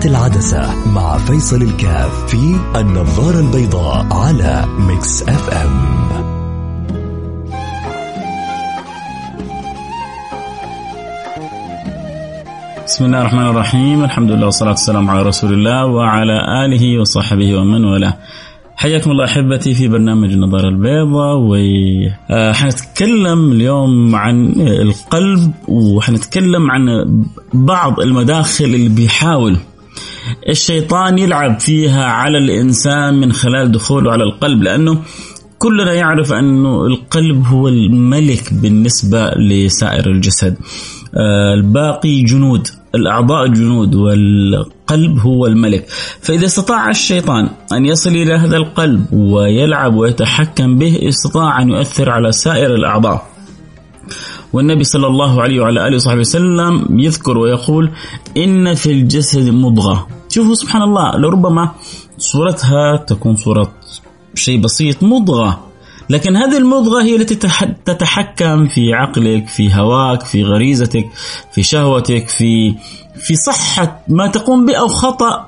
تحت العدسة مع فيصل الكاف في النظارة البيضاء على Mix FM بسم الله الرحمن الرحيم. الحمد لله والصلاة والسلام على رسول الله وعلى آله وصحبه ومن والاه. حياكم الله أحبتي في برنامج النظارة البيضاء. وحنتكلم اليوم عن القلب وحنتكلم عن بعض المداخل اللي بيحاول الشيطان يلعب فيها على الإنسان من خلال دخوله على القلب لأنه كلنا يعرف أنه القلب هو الملك بالنسبة لسائر الجسد. آه، الباقي جنود الأعضاء جنود والقلب هو الملك. فإذا استطاع الشيطان أن يصل إلى هذا القلب ويلعب ويتحكم به استطاع أن يؤثر على سائر الأعضاء. والنبي صلى الله عليه وعلى آله وصحبه وسلم يذكر ويقول إن في الجسد مضغة. شوفوا سبحان الله لربما صورتها تكون صورة شيء بسيط مضغة. لكن هذه المضغة هي التي تتحكم في عقلك في هواك في غريزتك في شهوتك في في صحة ما تقوم به أو خطأ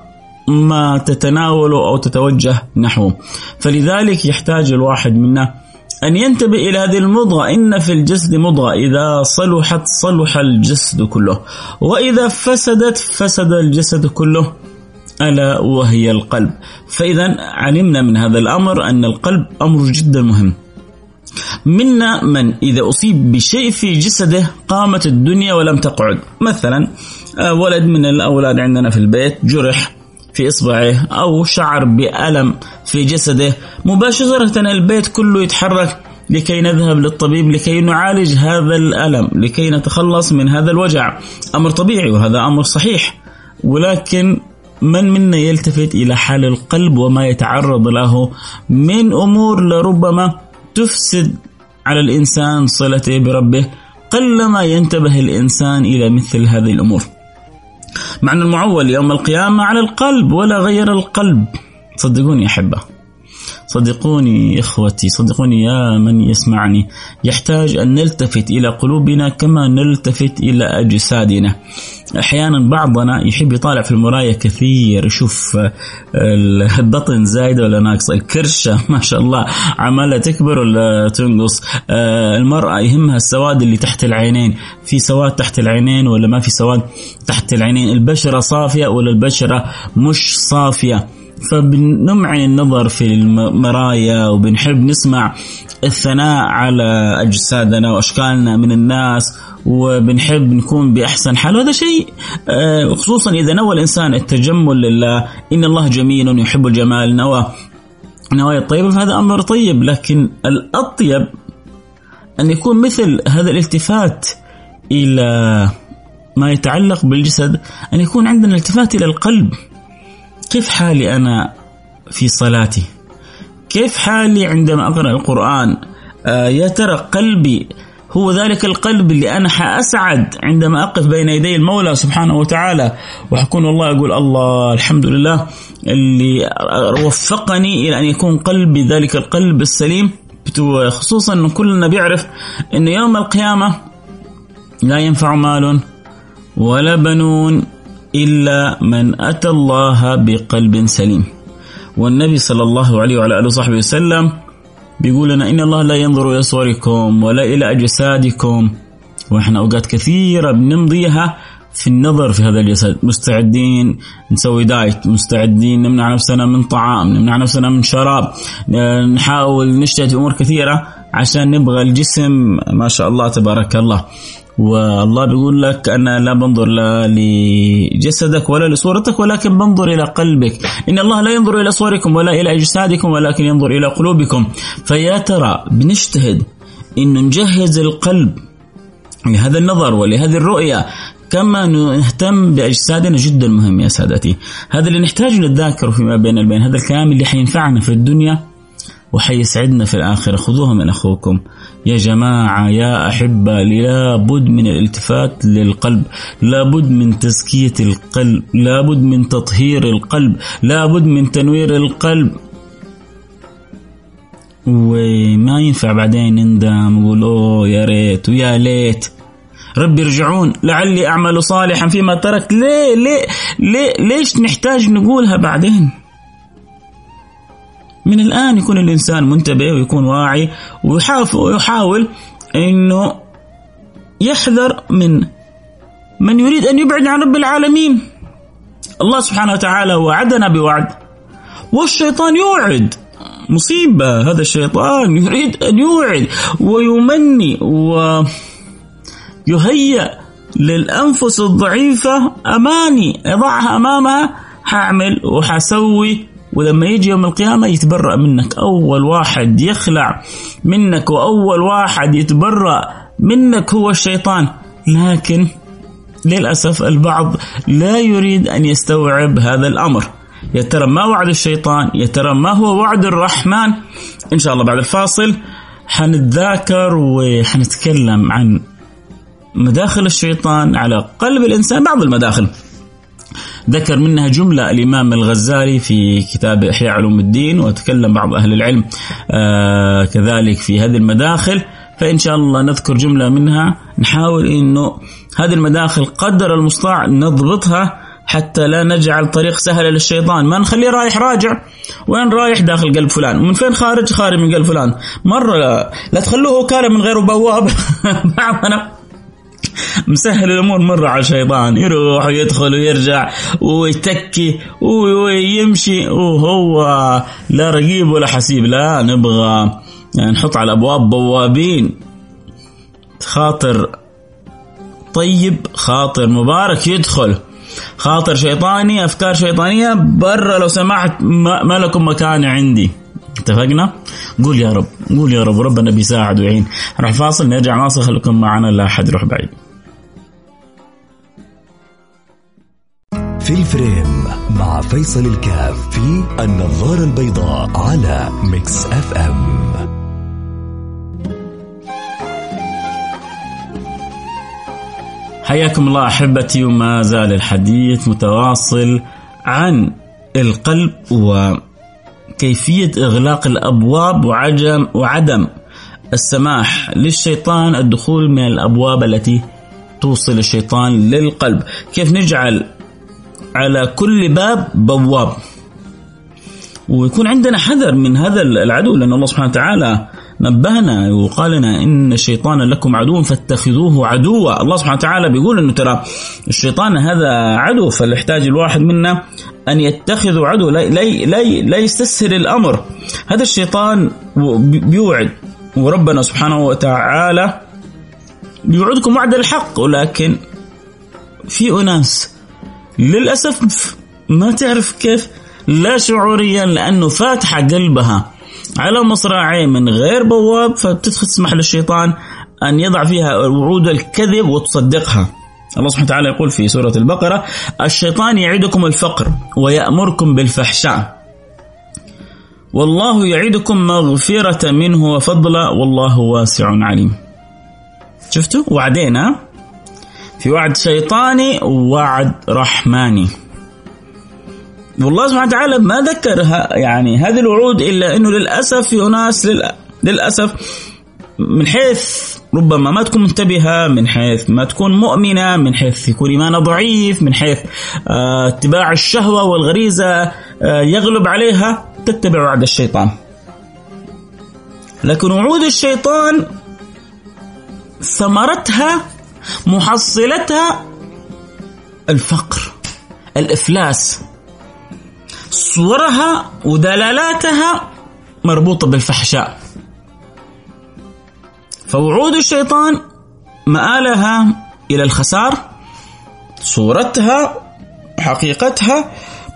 ما تتناوله أو تتوجه نحوه. فلذلك يحتاج الواحد منا أن ينتبه إلى هذه المضغة إن في الجسد مضغة إذا صلحت صلح الجسد كله. وإذا فسدت فسد الجسد كله. ألا وهي القلب. فإذا علمنا من هذا الأمر أن القلب أمر جدا مهم. منا من إذا أصيب بشيء في جسده قامت الدنيا ولم تقعد. مثلا آه، ولد من الأولاد عندنا في البيت جرح. في إصبعه أو شعر بألم في جسده مباشرة البيت كله يتحرك لكي نذهب للطبيب لكي نعالج هذا الألم لكي نتخلص من هذا الوجع. أمر طبيعي وهذا أمر صحيح ولكن من منا يلتفت إلى حال القلب وما يتعرض له؟ من أمور لربما تفسد على الإنسان صلته بربه قلما ينتبه الإنسان إلى مثل هذه الأمور. معنى المعول يوم القيامة على القلب ولا غير القلب. صدقوني أحبة. صدقوني إخوتي صدقوني يا من يسمعني. يحتاج أن نلتفت إلى قلوبنا كما نلتفت إلى أجسادنا. أحيانا بعضنا يحب يطالع في المرايه كثير. يشوف البطن زايدة ولا ناقصة؟ الكرشة ما شاء الله. عمالة تكبر ولا تنقص؟ آه، المرأة يهمها السواد اللي تحت العينين. في سواد تحت العينين ولا ما في سواد تحت العينين؟ البشرة صافية ولا البشرة مش صافية؟ فبنمعن النظر في المرايا وبنحب نسمع الثناء على أجسادنا وأشكالنا من الناس وبنحب نكون بأحسن حال. وهذا شيء آه، خصوصا إذا نوى الإنسان التجمل لله إن الله جميل يحب الجمال. نوى نوايا الطيبة فهذا أمر طيب. لكن الأطيب أن يكون مثل هذا الالتفات إلى ما يتعلق بالجسد أن يكون عندنا التفات إلى القلب. كيف حالي أنا في صلاتي؟ كيف حالي عندما أقرأ القرآن؟ آه يا ترى قلبي هو ذلك القلب اللي أنا حأسعد عندما أقف بين يدي المولى سبحانه وتعالى وحكون والله أقول الله الحمد لله اللي وفقني إلى أن يكون قلبي ذلك القلب السليم. خصوصا أن كلنا بيعرف أن يوم القيامة لا ينفع مال ولا بنون إلا من أتى الله بقلب سليم. والنبي صلى الله عليه وعلى آله وصحبه وسلم بيقول لنا إن الله لا ينظر إلى صوركم ولا إلى أجسادكم. وإحنا أوقات كثيرة بنمضيها في النظر في هذا الجسد. مستعدين نسوي دايت مستعدين نمنع نفسنا من طعام نمنع نفسنا من شراب نحاول نجتهد في أمور كثيرة عشان نبغى الجسم. ما شاء الله تبارك الله. والله بيقول لك أنا لا بنظر لا لجسدك ولا لصورتك ولكن بنظر إلى قلبك. إن الله لا ينظر إلى صوركم ولا إلى أجسادكم ولكن ينظر إلى قلوبكم. فيا ترى بنجتهد إنه نجهز القلب لهذا النظر ولهذه الرؤية كما نهتم بأجسادنا جدا مهم يا سادتي. هذا اللي نحتاج نتذاكره فيما بين البين هذا الكلام اللي حينفعنا في الدنيا. وحيسعدنا في الآخرة. خذوها من أخوكم. يا جماعة يا أحبة لابد من الالتفات للقلب. لابد من تزكية القلب. لابد من تطهير القلب. لابد من تنوير القلب. وما ينفع بعدين نندم ونقول أوه يا ريت ويا ليت. رب ارجعون لعلي أعمل صالحا فيما ترك ليه ليه ليه ليش نحتاج نقولها بعدين؟ من الآن يكون الإنسان منتبه ويكون واعي ويحاول أنه يحذر من من يريد أن يبعد عن رب العالمين. الله سبحانه وتعالى وعدنا بوعد. والشيطان يوعد. مصيبة. هذا الشيطان يريد أن يوعد ويمني ويهيأ للأنفس الضعيفة. أماني. يضعها أمامها. حاعمل وحسوي ولما يجي يوم القيامة يتبرأ منك. أول واحد يخلع منك وأول واحد يتبرأ منك هو الشيطان. لكن للأسف البعض لا يريد أن يستوعب هذا الأمر. يا ترى ما وعد الشيطان؟ يا ترى ما هو وعد الرحمن؟ إن شاء الله بعد الفاصل حنتذاكر وحنتكلم عن مداخل الشيطان على قلب الإنسان بعض المداخل. ذكر منها جملة الإمام الغزالي في كتاب إحياء علوم الدين وتكلم بعض أهل العلم آه كذلك في هذه المداخل. فإن شاء الله نذكر جملة منها. نحاول أنه هذه المداخل قدر المستطاع نضبطها حتى لا نجعل طريق سهل للشيطان. ما نخليه رايح راجع وين رايح؟ داخل قلب فلان. ومن فين خارج؟ خارج من قلب فلان. مرة لا, تخلوه وكالة من غير بواب. بعضنا مسهل الأمور مرة على الشيطان يروح ويدخل ويرجع ويتكي ويمشي وهو لا رقيب ولا حسيب لا نبغى يعني نحط على الابواب بوابين. خاطر طيب خاطر مبارك يدخل. خاطر شيطاني أفكار شيطانية برا لو سمحت ما لكم مكان عندي. اتفقنا؟ قول يا رب قول يا رب ربنا بيساعد ويعين. راح فاصل نرجع نواصل خليكم معنا لا أحد يروح بعيد. في ال frame مع فيصل الكاف في النظارة البيضاء على Mix FM. حياكم الله أحبتي وما زال الحديث متواصل عن القلب وكيفيه إغلاق الأبواب وعدم وعدم السماح للشيطان الدخول من الأبواب التي توصل الشيطان للقلب، كيف نجعل على كل باب بواب؟ ويكون عندنا حذر من هذا العدو لأن الله سبحانه وتعالى نبهنا وقال لنا إن الشيطان لكم عدو فاتخذوه عدوا. الله سبحانه وتعالى بيقول إنه ترى الشيطان هذا عدو فليحتاج الواحد منا أن يتخذ عدو. لا, لا, لا, لا يستسهل الأمر. هذا الشيطان بيوعد. وربنا سبحانه وتعالى بيوعدكم وعد الحق. ولكن في أناس للأسف ما تعرف كيف لا شعوريا لأنه فاتحه قلبها على مصراعيه من غير بواب. فتسمح للشيطان أن يضع فيها وعود الكذب وتصدقها. الله سبحانه وتعالى يقول في سورة البقرة: الشيطان يعدكم الفقر ويأمركم بالفحشاء. والله يعدكم مغفرة منه وفضلا والله واسع عليم. شفتوا؟ وعدين في وعد شيطاني ووعد رحماني. والله سبحانه وتعالى ما ذكرها يعني هذه الوعود إلا إنه للأسف في اناس للأسف من حيث ربما ما تكون منتبهة من حيث ما تكون مؤمنة من حيث يكون إيمانها ضعيف من حيث آه اتباع الشهوة والغريزة آه يغلب عليها تتبع وعد الشيطان. لكن وعود الشيطان ثمرتها محصلتها الفقر الإفلاس. صورها ودلالاتها مربوطة بالفحشاء. فوعود الشيطان مآلها إلى الخسار صورتها حقيقتها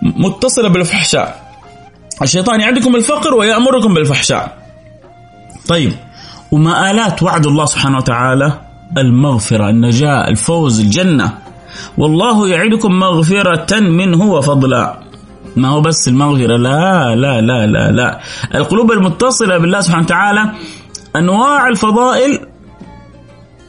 متصلة بالفحشاء. الشيطان يعدكم الفقر ويأمركم بالفحشاء. طيب ومآلات وعد الله سبحانه وتعالى المغفرة النجاة الفوز الجنة. والله يعدكم مغفرة منه وفضلا. ما هو بس المغفرة لا لا لا لا لا. القلوب المتصلة بالله سبحانه وتعالى أنواع الفضائل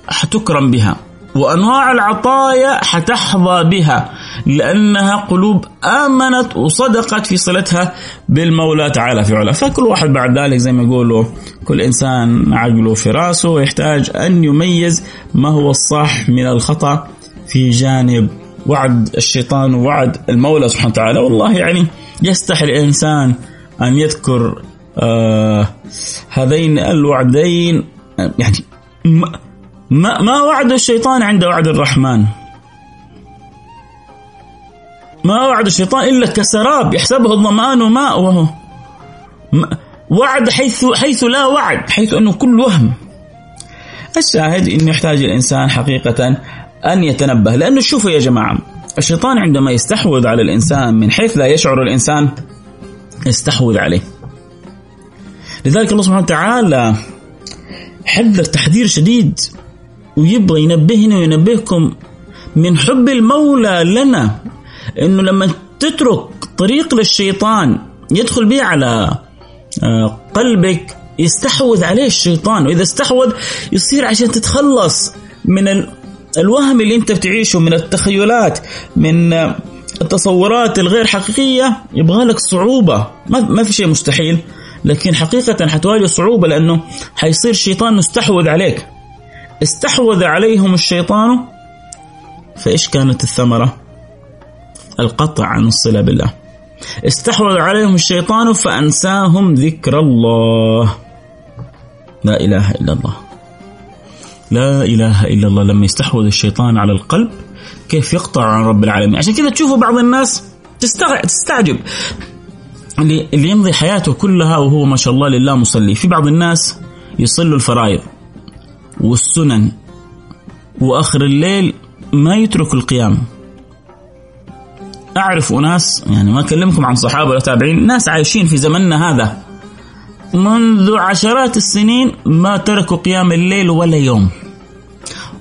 حتكرم بها وأنواع العطايا حتحظى بها لأنها قلوب آمنت وصدقت في صلتها بالمولى تعالى في علا فكل واحد بعد ذلك زي ما يقولوا كل إنسان عقله في راسه يحتاج أن يميز ما هو الصح من الخطأ في جانب وعد الشيطان ووعد المولى سبحانه وتعالى. والله يعني يستحي الإنسان أن يذكر آه هذين الوعدين يعني ما, ما وعد الشيطان عند وعد الرحمن. ما وعد الشيطان إلا كسراب يحسبه الظمآن ماء وهو وعد حيث حيث لا وعد حيث أنه كل وهم. الشاهد أنه يحتاج الإنسان حقيقة أن يتنبه. لأنه شوفوا يا جماعة الشيطان عندما يستحوذ على الإنسان من حيث لا يشعر الإنسان يستحوذ عليه. لذلك الله سبحانه وتعالى حذر تحذير شديد ويبغى ينبهنا وينبهكم من حب المولى لنا إنه لما تترك طريق للشيطان يدخل به على آه، قلبك يستحوذ عليه الشيطان وإذا استحوذ يصير عشان تتخلص من الوهم اللي أنت بتعيشه من التخيلات من آه، التصورات الغير حقيقية يبغى لك صعوبة. ما ما في شيء مستحيل. لكن حقيقة حتواجه صعوبة لأنه حيصير الشيطان مستحوذ عليك استحوذ عليهم الشيطان فإيش كانت الثمرة؟ القطع عن الصلة بالله. استحوذ عليهم الشيطان فأنساهم ذكر الله. لا إله إلا الله. لا إله إلا الله لما يستحوذ الشيطان على القلب كيف يقطع عن رب العالمين عشان كذا تشوفوا بعض الناس تستعجب اللي يمضي حياته كلها وهو ما شاء الله لله مصلي. في بعض الناس يصلوا الفرائض والسنن وآخر الليل ما يترك القيام. أعرف أناس يعني ما أكلمكم عن صحابة ولا تابعين ناس عايشين في زمننا هذا. منذ عشرات السنين ما تركوا قيام الليل ولا يوم.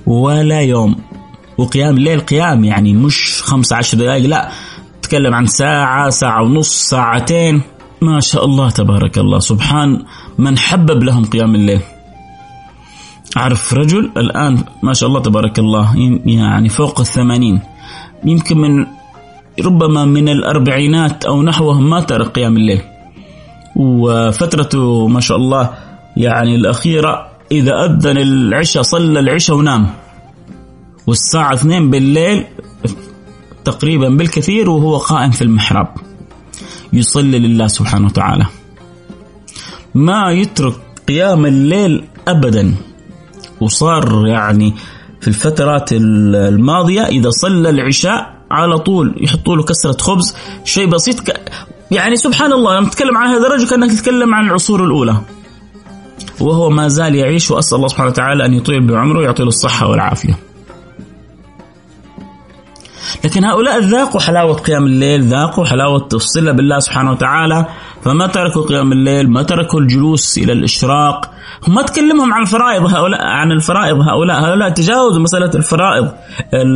ولا يوم. وقيام الليل قيام يعني مش خمسة عشر دقائق لا. تكلم عن ساعة ساعة ونص ساعتين. ما شاء الله تبارك الله. سبحان من حبب لهم قيام الليل. أعرف رجل الآن ما شاء الله تبارك الله يعني فوق الثمانين. يمكن من ربما من الأربعينات أو نحوه ما ترك قيام الليل. وفترته ما شاء الله يعني الأخيرة إذا أذن العشاء صلى العشاء ونام. والساعة اثنين بالليل تقريبا بالكثير وهو قائم في المحراب. يصلي لله سبحانه وتعالى. ما يترك قيام الليل أبدا. وصار يعني في الفترات الماضية إذا صلى العشاء على طول يحطوا له كسرة خبز شيء بسيط ك... يعني سبحان الله لما تتكلم عن هذا الرجل كأنك تتكلم عن العصور الأولى. وهو ما زال يعيش وأسأل الله سبحانه وتعالى أن يطيل بعمره ويعطي له الصحة والعافية. لكن هؤلاء ذاقوا حلاوة قيام الليل ذاقوا حلاوة الصلة بالله سبحانه وتعالى. فما تركوا قيام الليل ما تركوا الجلوس إلى الإشراق. ما تكلمهم عن الفرائض هؤلاء عن الفرائض هؤلاء. هؤلاء تجاوزوا مسألة الفرائض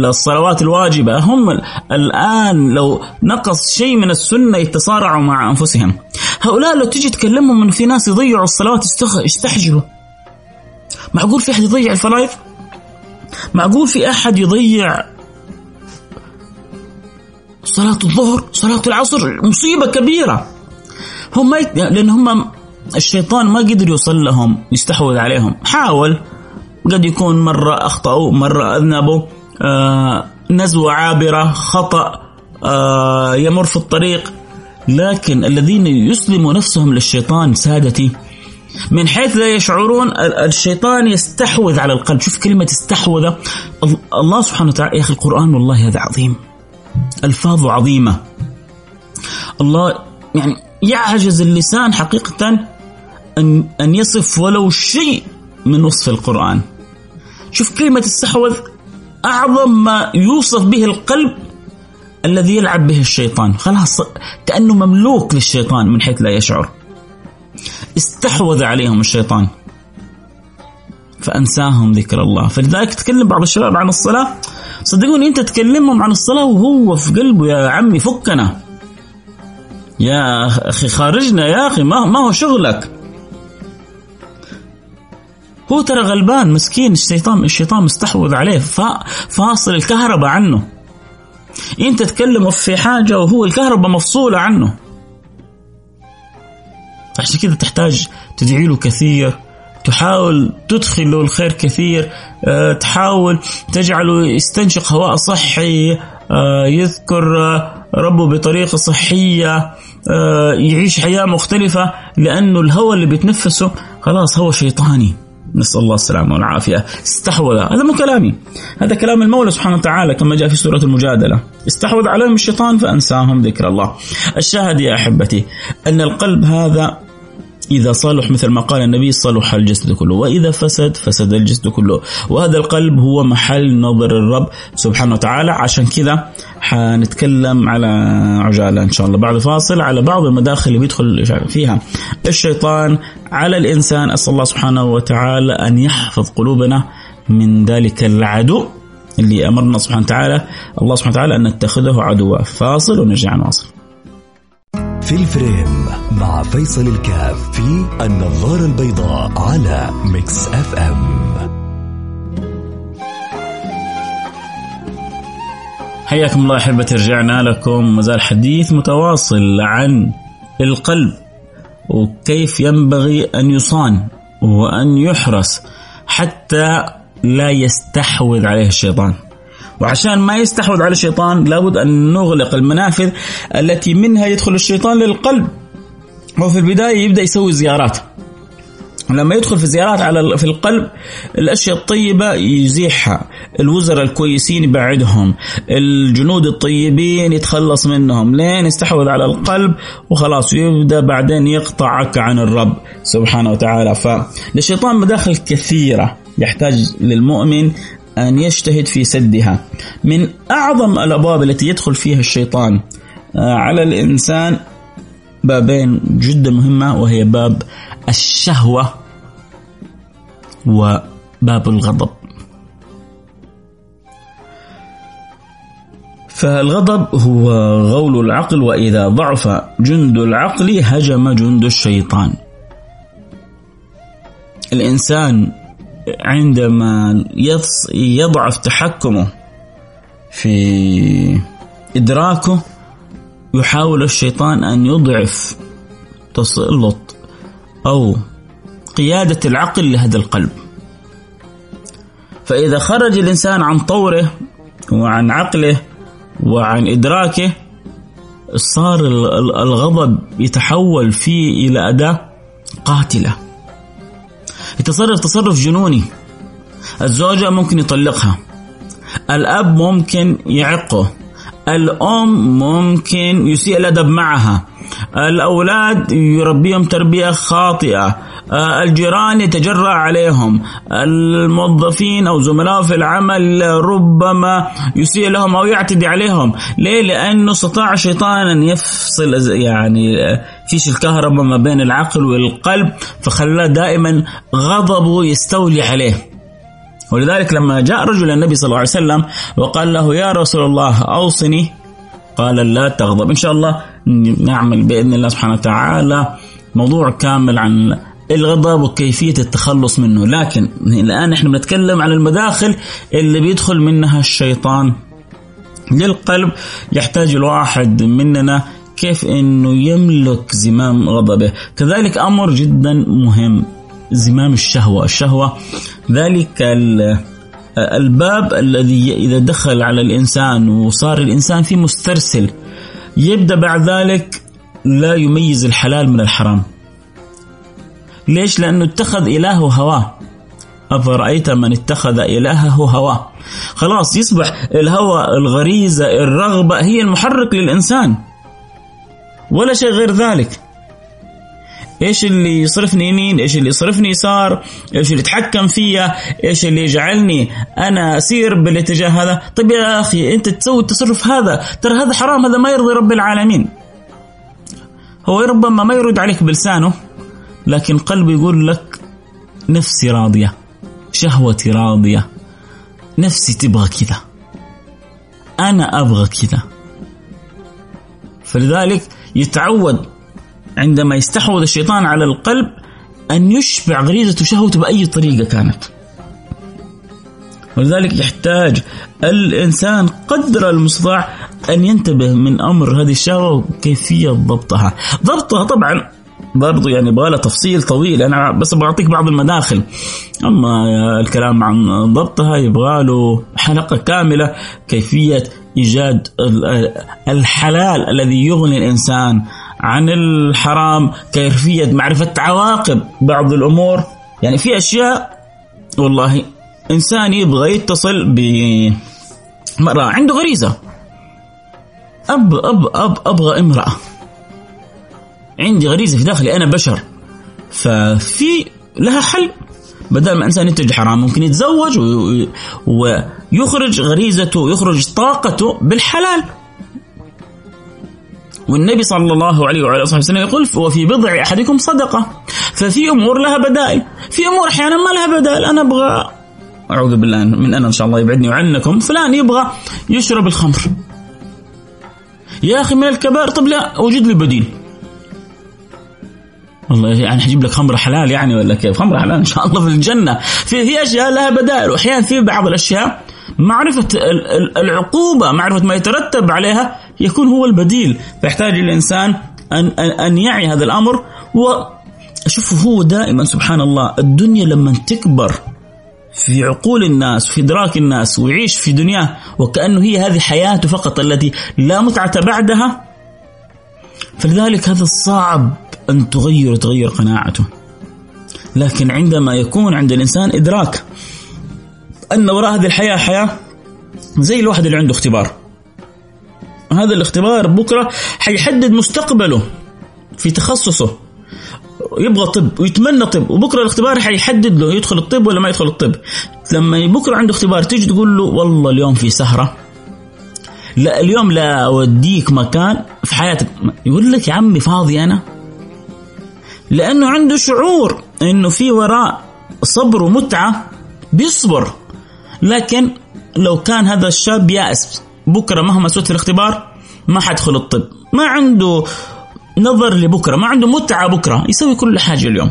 الصلوات الواجبة. هم الآن لو نقص شيء من السنة يتصارعوا مع أنفسهم. هؤلاء لو تجي تكلمهم أنه في ناس يضيعوا الصلوات يستحجبوا. معقول في أحد يضيع الفرائض؟ معقول في أحد يضيع صلاة الظهر صلاة العصر مصيبة كبيرة. هم ما يت... لأن هم الشيطان ما قدر يوصل لهم يستحوذ عليهم. حاول قد يكون مرة أخطأوا مرة أذنبوا آه نزوة عابرة خطأ آه يمر في الطريق. لكن الذين يسلموا نفسهم للشيطان سادتي. من حيث لا يشعرون الشيطان يستحوذ على القلب. شوف كلمة استحوذ الله سبحانه وتعالى يا أخي القرآن والله هذا عظيم. ألفاظ عظيمة. الله يعني يعجز اللسان حقيقة أن أن يصف ولو شيء من وصف القرآن. شوف كلمة استحوذ أعظم ما يوصف به القلب الذي يلعب به الشيطان. خلاص كأنه مملوك للشيطان من حيث لا يشعر. استحوذ عليهم الشيطان. فأنساهم ذكر الله. فلذلك تكلم بعض الشباب عن الصلاة. صدقوني أنت تكلمهم عن الصلاة وهو في قلبه يا عمي فكنا. يا أخي خارجنا يا أخي ما ما هو شغلك. هو ترى غلبان مسكين الشيطان الشيطان مستحوذ عليه فاصل الكهرباء عنه. أنت تكلمه في حاجة وهو الكهرباء مفصولة عنه. عشان كذا تحتاج تدعي له كثير. تحاول تدخل له الخير كثير أه تحاول تجعله يستنشق هواء صحي أه يذكر ربه بطريقة صحية يعيش حياة مختلفة لأنه الهواء اللي بيتنفسه خلاص هو شيطاني. نسأل الله السلامة والعافية. استحوذ. هذا مو كلامي. هذا كلام المولى سبحانه وتعالى كما جاء في سورة المجادلة. استحوذ عليهم الشيطان فأنساهم ذكر الله. الشاهد يا أحبتي أن القلب هذا إذا صلح مثل ما قال النبي صلح الجسد كله. وإذا فسد فسد الجسد كله. وهذا القلب هو محل نظر الرب سبحانه وتعالى. عشان كذا حنتكلم على عجالة إن شاء الله. بعد فاصل على بعض المداخل اللي بيدخل فيها. الشيطان على الإنسان أسأل الله سبحانه وتعالى أن يحفظ قلوبنا من ذلك العدو اللي أمرنا سبحانه وتعالى الله سبحانه وتعالى أن نتخذه عدوا. فاصل ونرجع نواصل. في ال frame مع فيصل الكاف في النظارة البيضاء على Mix FM حياكم الله أحبتي رجعنا لكم مازال حديث متواصل عن القلب وكيف ينبغي أن يصان وأن يحرس حتى لا يستحوذ عليه الشيطان. وعشان ما يستحوذ على الشيطان لابد أن نغلق المنافذ التي منها يدخل الشيطان للقلب. هو في البداية يبدأ يسوي زيارات. لما يدخل في زيارات على في القلب الأشياء الطيبة يزيحها الوزراء الكويسين يبعدهم الجنود الطيبين يتخلص منهم لين يستحوذ على القلب وخلاص يبدأ بعدين يقطعك عن الرب سبحانه وتعالى فللشيطان مداخل كثيرة يحتاج للمؤمن أن يجتهد في سدها. من أعظم الأبواب التي يدخل فيها الشيطان على الإنسان بابين جدا مهمة وهي باب الشهوة وباب الغضب. فالغضب هو غول العقل وإذا ضعف جند العقل هجم جند الشيطان. الإنسان عندما يضعف تحكمه في إدراكه يحاول الشيطان أن يضعف تسلط أو قيادة العقل لهذا القلب. فإذا خرج الإنسان عن طوره وعن عقله وعن إدراكه صار الغضب يتحول فيه إلى أداة قاتلة. يتصرف تصرف جنوني. الزوجة ممكن يطلقها. الأب ممكن يعقه. الأم ممكن يسيء الأدب معها. الأولاد يربيهم تربية خاطئة. الجيران يتجرأ عليهم. الموظفين أو زملاء في العمل ربما يسيء لهم أو يعتدي عليهم. ليه؟ لأنه استطاع الشيطان أن يفصل يعني فيش الكهرباء ما بين العقل والقلب فخلاه دائما غضبه يستولي عليه. ولذلك لما جاء رجل النبي صلى الله عليه وسلم وقال له يا رسول الله أوصني. قال لا تغضب. إن شاء الله نعمل بإذن الله سبحانه وتعالى موضوع كامل عن الغضب وكيفية التخلص منه. لكن الآن إحنا بنتكلم عن المداخل اللي بيدخل منها الشيطان. للقلب يحتاج الواحد مننا كيف إنه يملك زمام غضبه. كذلك أمر جدا مهم زمام الشهوة. الشهوة ذلك الباب الذي إذا دخل على الإنسان وصار الإنسان فيه مسترسل يبدأ بعد ذلك لا يميز الحلال من الحرام. ليش؟ لأنه اتخذ الهه هواه. أفرأيت من اتخذ إلهه هواه؟ خلاص يصبح الهوى الغريزة الرغبة هي المحرك للإنسان. ولا شيء غير ذلك. إيش اللي يصرفني يمين؟ إيش اللي يصرفني يسار؟ إيش اللي يتحكم فيا؟ إيش اللي يجعلني أنا أسير بالاتجاه هذا؟ طيب يا أخي أنت تسوي التصرف هذا. ترى هذا حرام هذا ما يرضي رب العالمين. هو ربما ما يرد عليك بلسانه لكن قلبه يقول لك نفسي راضية شهوتي راضية نفسي تبغى كذا أنا أبغى كذا. فلذلك يتعود عندما يستحوذ الشيطان على القلب أن يشبع غريزته شهوته بأي طريقة كانت. ولذلك يحتاج الإنسان قدر المستطاع أن ينتبه من أمر هذه الشهوة وكيفية ضبطها. ضبطها طبعا برضو يعني يبغى تفصيل طويل. أنا بس بعطيك بعض المداخل. أما الكلام عن ضبطها يبغى له حلقة كاملة كيفية إيجاد الحلال الذي يغني الإنسان عن الحرام كيفيه معرفة عواقب بعض الأمور. يعني في أشياء والله إنسان يبغى يتصل بمراه عنده غريزة. أب أب أب أبغى امرأة. عندي غريزة في داخلي أنا بشر. ففي لها حل. بدل ما إنسان يتجه حرام ممكن يتزوج ويخرج غريزته ويخرج طاقته بالحلال. والنبي صلى الله عليه وعلى آله وسلم يقول وفي بضع أحدكم صدقة ففي أمور لها بدائل في أمور أحيانا ما لها بدائل أنا أبغى أعوذ بالله من أنا إن شاء الله يبعدني وعنكم فلان يبغى يشرب الخمر. يا أخي من الكبائر طب لا أوجد لي بديل. والله يعني حجيب لك خمر حلال يعني ولا كيف؟ خمر حلال إن شاء الله في الجنة. في في أشياء لها بدائل. وأحيانا في بعض الأشياء معرفة العقوبة معرفة ما يترتب عليها يكون هو البديل. فيحتاج الإنسان أن, أن يعي هذا الأمر. وشوفوا هو دائما سبحان الله الدنيا لما تكبر في عقول الناس في إدراك الناس ويعيش في دنياه وكأنه هي هذه حياته فقط التي لا متعة بعدها فلذلك هذا صعب أن تغير تغير قناعته. لكن عندما يكون عند الإنسان إدراك أن وراء هذه الحياة حياة زي الواحد اللي عنده اختبار. هذا الاختبار بكرة حيحدد مستقبله في تخصصه. يبغى طب ويتمنى طب وبكرة الاختبار حيحدد له يدخل الطب ولا ما يدخل الطب. لما بكرة عنده اختبار تيجي تقول له والله اليوم في سهرة. لا اليوم لا أوديك مكان في حياتك. يقول لك يا عمي فاضي أنا؟ لأنه عنده شعور إنه في وراء صبر ومتعة بيصبر. لكن لو كان هذا الشاب يائس بكرة مهما سوت في الاختبار ما حدخل الطب. ما عنده نظر لبكرة ما عنده متعة بكرة. يسوي كل حاجة اليوم.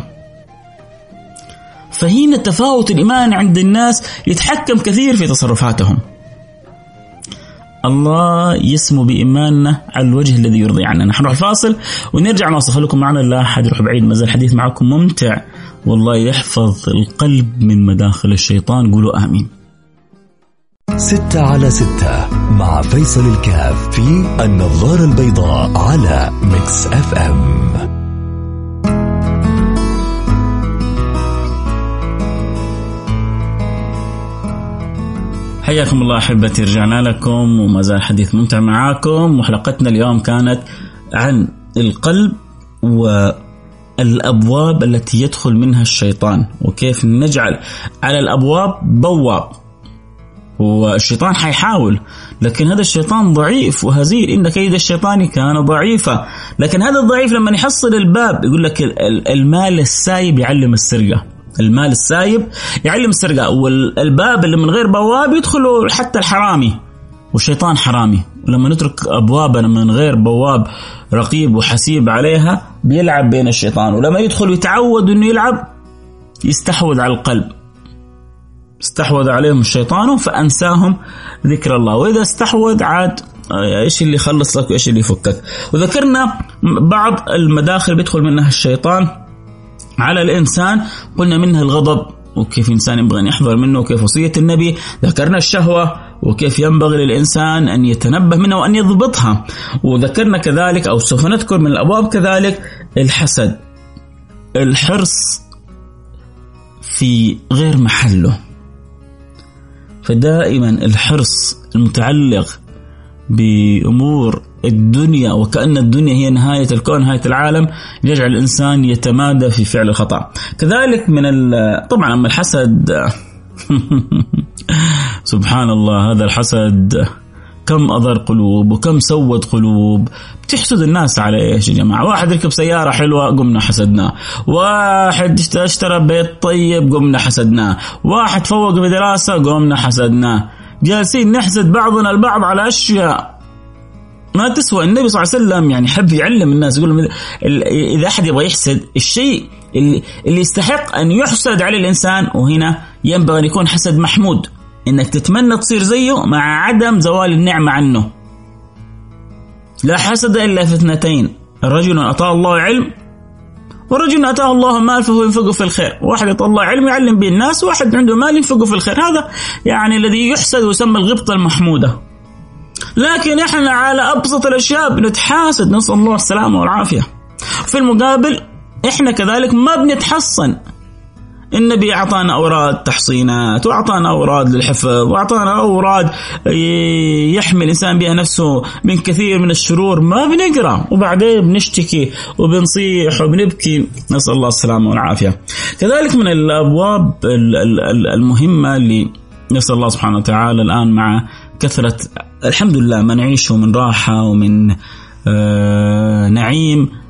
فهنا تفاوت الإيمان عند الناس يتحكم كثير في تصرفاتهم. الله يسمو بإيماننا على الوجه الذي يرضي عنا نحن نروح الفاصل ونرجع نواصل. خليكم معنا لا أحد يروح بعيد ما زال الحديث معكم ممتع. والله يحفظ القلب من مداخل الشيطان. قولوا آمين. ستة على ستة مع فيصل الكاف في النظارة البيضاء على Mix FM. حياكم الله أحبتي رجعنا لكم وما زال حديث ممتع معاكم. وحلقتنا اليوم كانت عن القلب والأبواب التي يدخل منها الشيطان وكيف نجعل على الأبواب بواب. والشيطان حيحاول لكن هذا الشيطان ضعيف وهزيل. إن كيد الشيطان كان ضعيفا. لكن هذا الضعيف لما يحصل الباب يقول لك المال السايب يعلم السرقة. المال السايب يعلم السرقة والباب اللي من غير بواب يدخله حتى الحرامي. والشيطان حرامي. ولما نترك أبوابنا من غير بواب رقيب وحسيب عليها بيلعب بين الشيطان. ولما يدخل يتعود أنه يلعب يستحوذ على القلب. استحوذ عليهم الشيطان فأنساهم ذكر الله. وإذا استحوذ عاد آه، إيش اللي يخلص لك وإيش اللي يفكك. وذكرنا بعض المداخل بيدخل منها الشيطان. على الإنسان. قلنا منها الغضب وكيف الانسان ينبغي أن يحذر منه وكيف وصية النبي. ذكرنا الشهوة وكيف ينبغي للإنسان أن يتنبه منها وأن يضبطها. وذكرنا كذلك أو سوف نذكر من الأبواب كذلك الحسد الحرص في غير محله. فدائما الحرص المتعلق بأمور الدنيا وكأن الدنيا هي نهاية الكون نهاية العالم يجعل الإنسان يتمادى في فعل الخطأ. كذلك من طبعا أما الحسد سبحان الله هذا الحسد كم أضر قلوب وكم سود قلوب. بتحسد الناس على إيش يا جماعة؟ واحد ركب سيارة حلوة قمنا حسدناه. واحد اشترى بيت طيب قمنا حسدناه. واحد فوق بدراسة قمنا حسدناه. جالسين نحسد بعضنا البعض على أشياء ما تسوى. النبي صلى الله عليه وسلم يعني حب يعلم الناس يقول اذا أحد يبغى يحسد الشيء اللي, اللي يستحق أن يحسد عليه الإنسان وهنا ينبغي أن يكون حسد محمود. إنك تتمنى تصير زيه مع عدم زوال النعمة عنه. لا حسد إلا في اثنتين. رجل أعطاه الله علم ورجل أتاه الله مال فهو ينفقه في الخير. واحد يطلع الله علم يعلم به الناس واحد عنده مال ينفقه في الخير. هذا يعني الذي يحسد ويسمى الغبطة المحمودة. لكن إحنا على أبسط الأشياء بنتحاسد. نسأل الله السلامة والعافية. في المقابل إحنا كذلك ما بنتحصن. النبي أعطانا أوراد تحصينات وأعطانا أوراد للحفظ وأعطانا أوراد يحمي الإنسان بها نفسه من كثير من الشرور. ما بنقرأ وبعدين بنشتكي وبنصيح وبنبكي. نسأل الله السلامة والعافية. كذلك من الأبواب المهمة اللي نسأل الله سبحانه وتعالى الآن مع كثرة الحمد لله ما نعيشه من راحة ومن آه نعيم.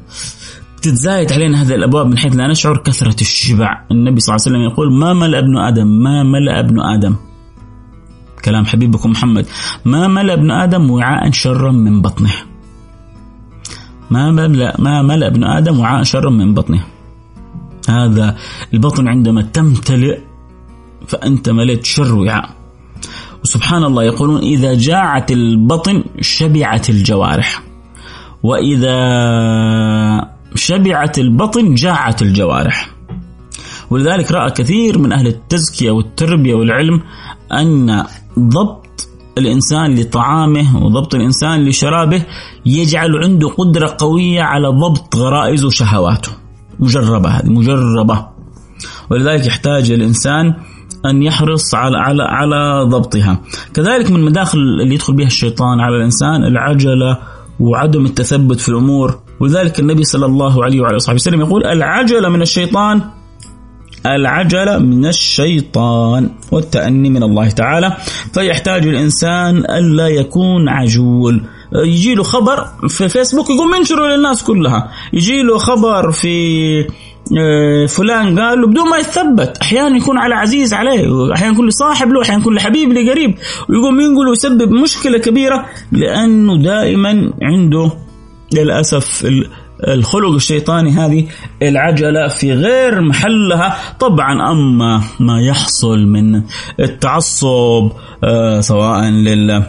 تتزايد علينا هذه الأبواب من حيث لا نشعر كثرة الشبع، النبي صلى الله عليه وسلم يقول ما ملأ ابن آدم ما ملأ ابن آدم كلام حبيبكم محمد ما ملأ ابن آدم وعاء شرا من بطنه. ما ملأ ما ملأ ابن آدم وعاء شرا من بطنه. هذا البطن عندما تمتلئ فأنت ملئت شر وعاء. وسبحان الله يقولون إذا جاعت البطن شبعت الجوارح. وإذا شبعت البطن جاعت الجوارح. ولذلك رأى كثير من أهل التزكية والتربية والعلم أن ضبط الإنسان لطعامه وضبط الإنسان لشرابه يجعل عنده قدرة قوية على ضبط غرائزه وشهواته. مجربة هذه مجربة. ولذلك يحتاج الإنسان أن يحرص على على على ضبطها. كذلك من مداخل اللي يدخل بها الشيطان على الإنسان العجلة وعدم التثبت في الأمور. ولذلك النبي صلى الله عليه وعلى اله وسلم يقول العجله من الشيطان العجلة من الشيطان والتأني من الله تعالى. فيحتاج الإنسان ألا يكون عجول. يجي له خبر في فيسبوك يقوم ينشره للناس كلها. يجي له خبر في آه، فلان قال له بدون ما يتثبت أحيانا يكون على عزيز عليه أحيانا يكون لصاحب له أحيانا يكون لحبيب لقريب. ويقوم ينقل ويسبب مشكلة كبيرة لأنه دائما عنده للأسف الخلق الشيطاني هذه العجلة في غير محلها. طبعا أما ما يحصل من التعصب آه، سواء لل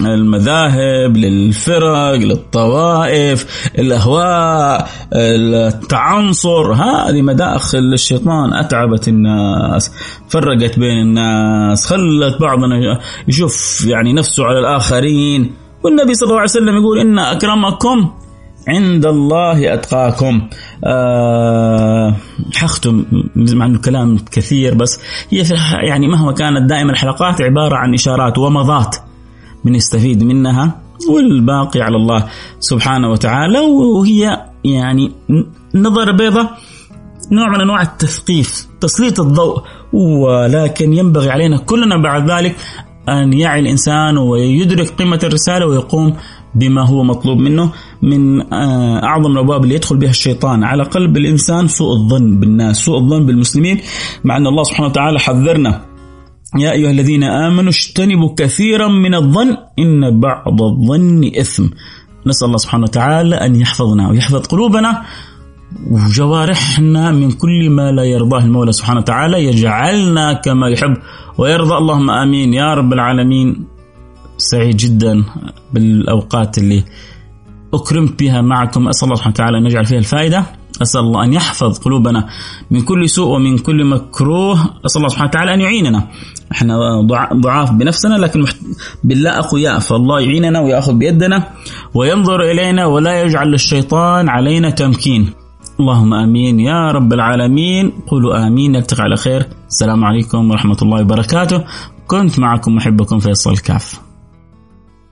المذاهب للفرق للطوائف الأهواء التعنصر هذه مداخل الشيطان. أتعبت الناس فرقت بين الناس خلت بعضنا يشوف يعني نفسه على الآخرين. والنبي صلى الله عليه وسلم يقول إن أكرمكم عند الله أتقاكم. أه حختم مع أنه كلام كثير بس هي في يعني مهما كانت دائما الحلقات عبارة عن إشارات ومضات بنستفيد منها والباقي على الله سبحانه وتعالى. وهي يعني نظر بيضة نوع من أنواع التثقيف تسليط الضوء ولكن ينبغي علينا كلنا بعد ذلك أن يعي الإنسان ويدرك قيمة الرسالة ويقوم بما هو مطلوب منه من آه، أعظم الأبواب اللي يدخل بها الشيطان على قلب الإنسان سوء الظن بالناس سوء الظن بالمسلمين مع أن الله سبحانه وتعالى حذرنا. يا أيها الذين آمنوا اجتنبوا كثيرا من الظن إن بعض الظن إثم. نسأل الله سبحانه وتعالى أن يحفظنا ويحفظ قلوبنا وجوارحنا من كل ما لا يرضاه المولى سبحانه وتعالى يجعلنا كما يحب ويرضى. اللهم آمين. يا رب العالمين سعيد جدا بالأوقات اللي اكرمت بها معكم. أسأل الله سبحانه وتعالى أن يجعل فيها الفائدة. أسأل الله أن يحفظ قلوبنا من كل سوء ومن كل مكروه. أسأل الله سبحانه وتعالى أن يعيننا. إحنا ضعاف بنفسنا لكن بالله اقوياء فالله يعيننا ويأخذ بيدنا وينظر إلينا ولا يجعل الشيطان علينا تمكين. اللهم آمين. يا رب العالمين. قولوا آمين. نلتقي على خير. السلام عليكم ورحمة الله وبركاته. كنت معكم محبكم فيصل كاف.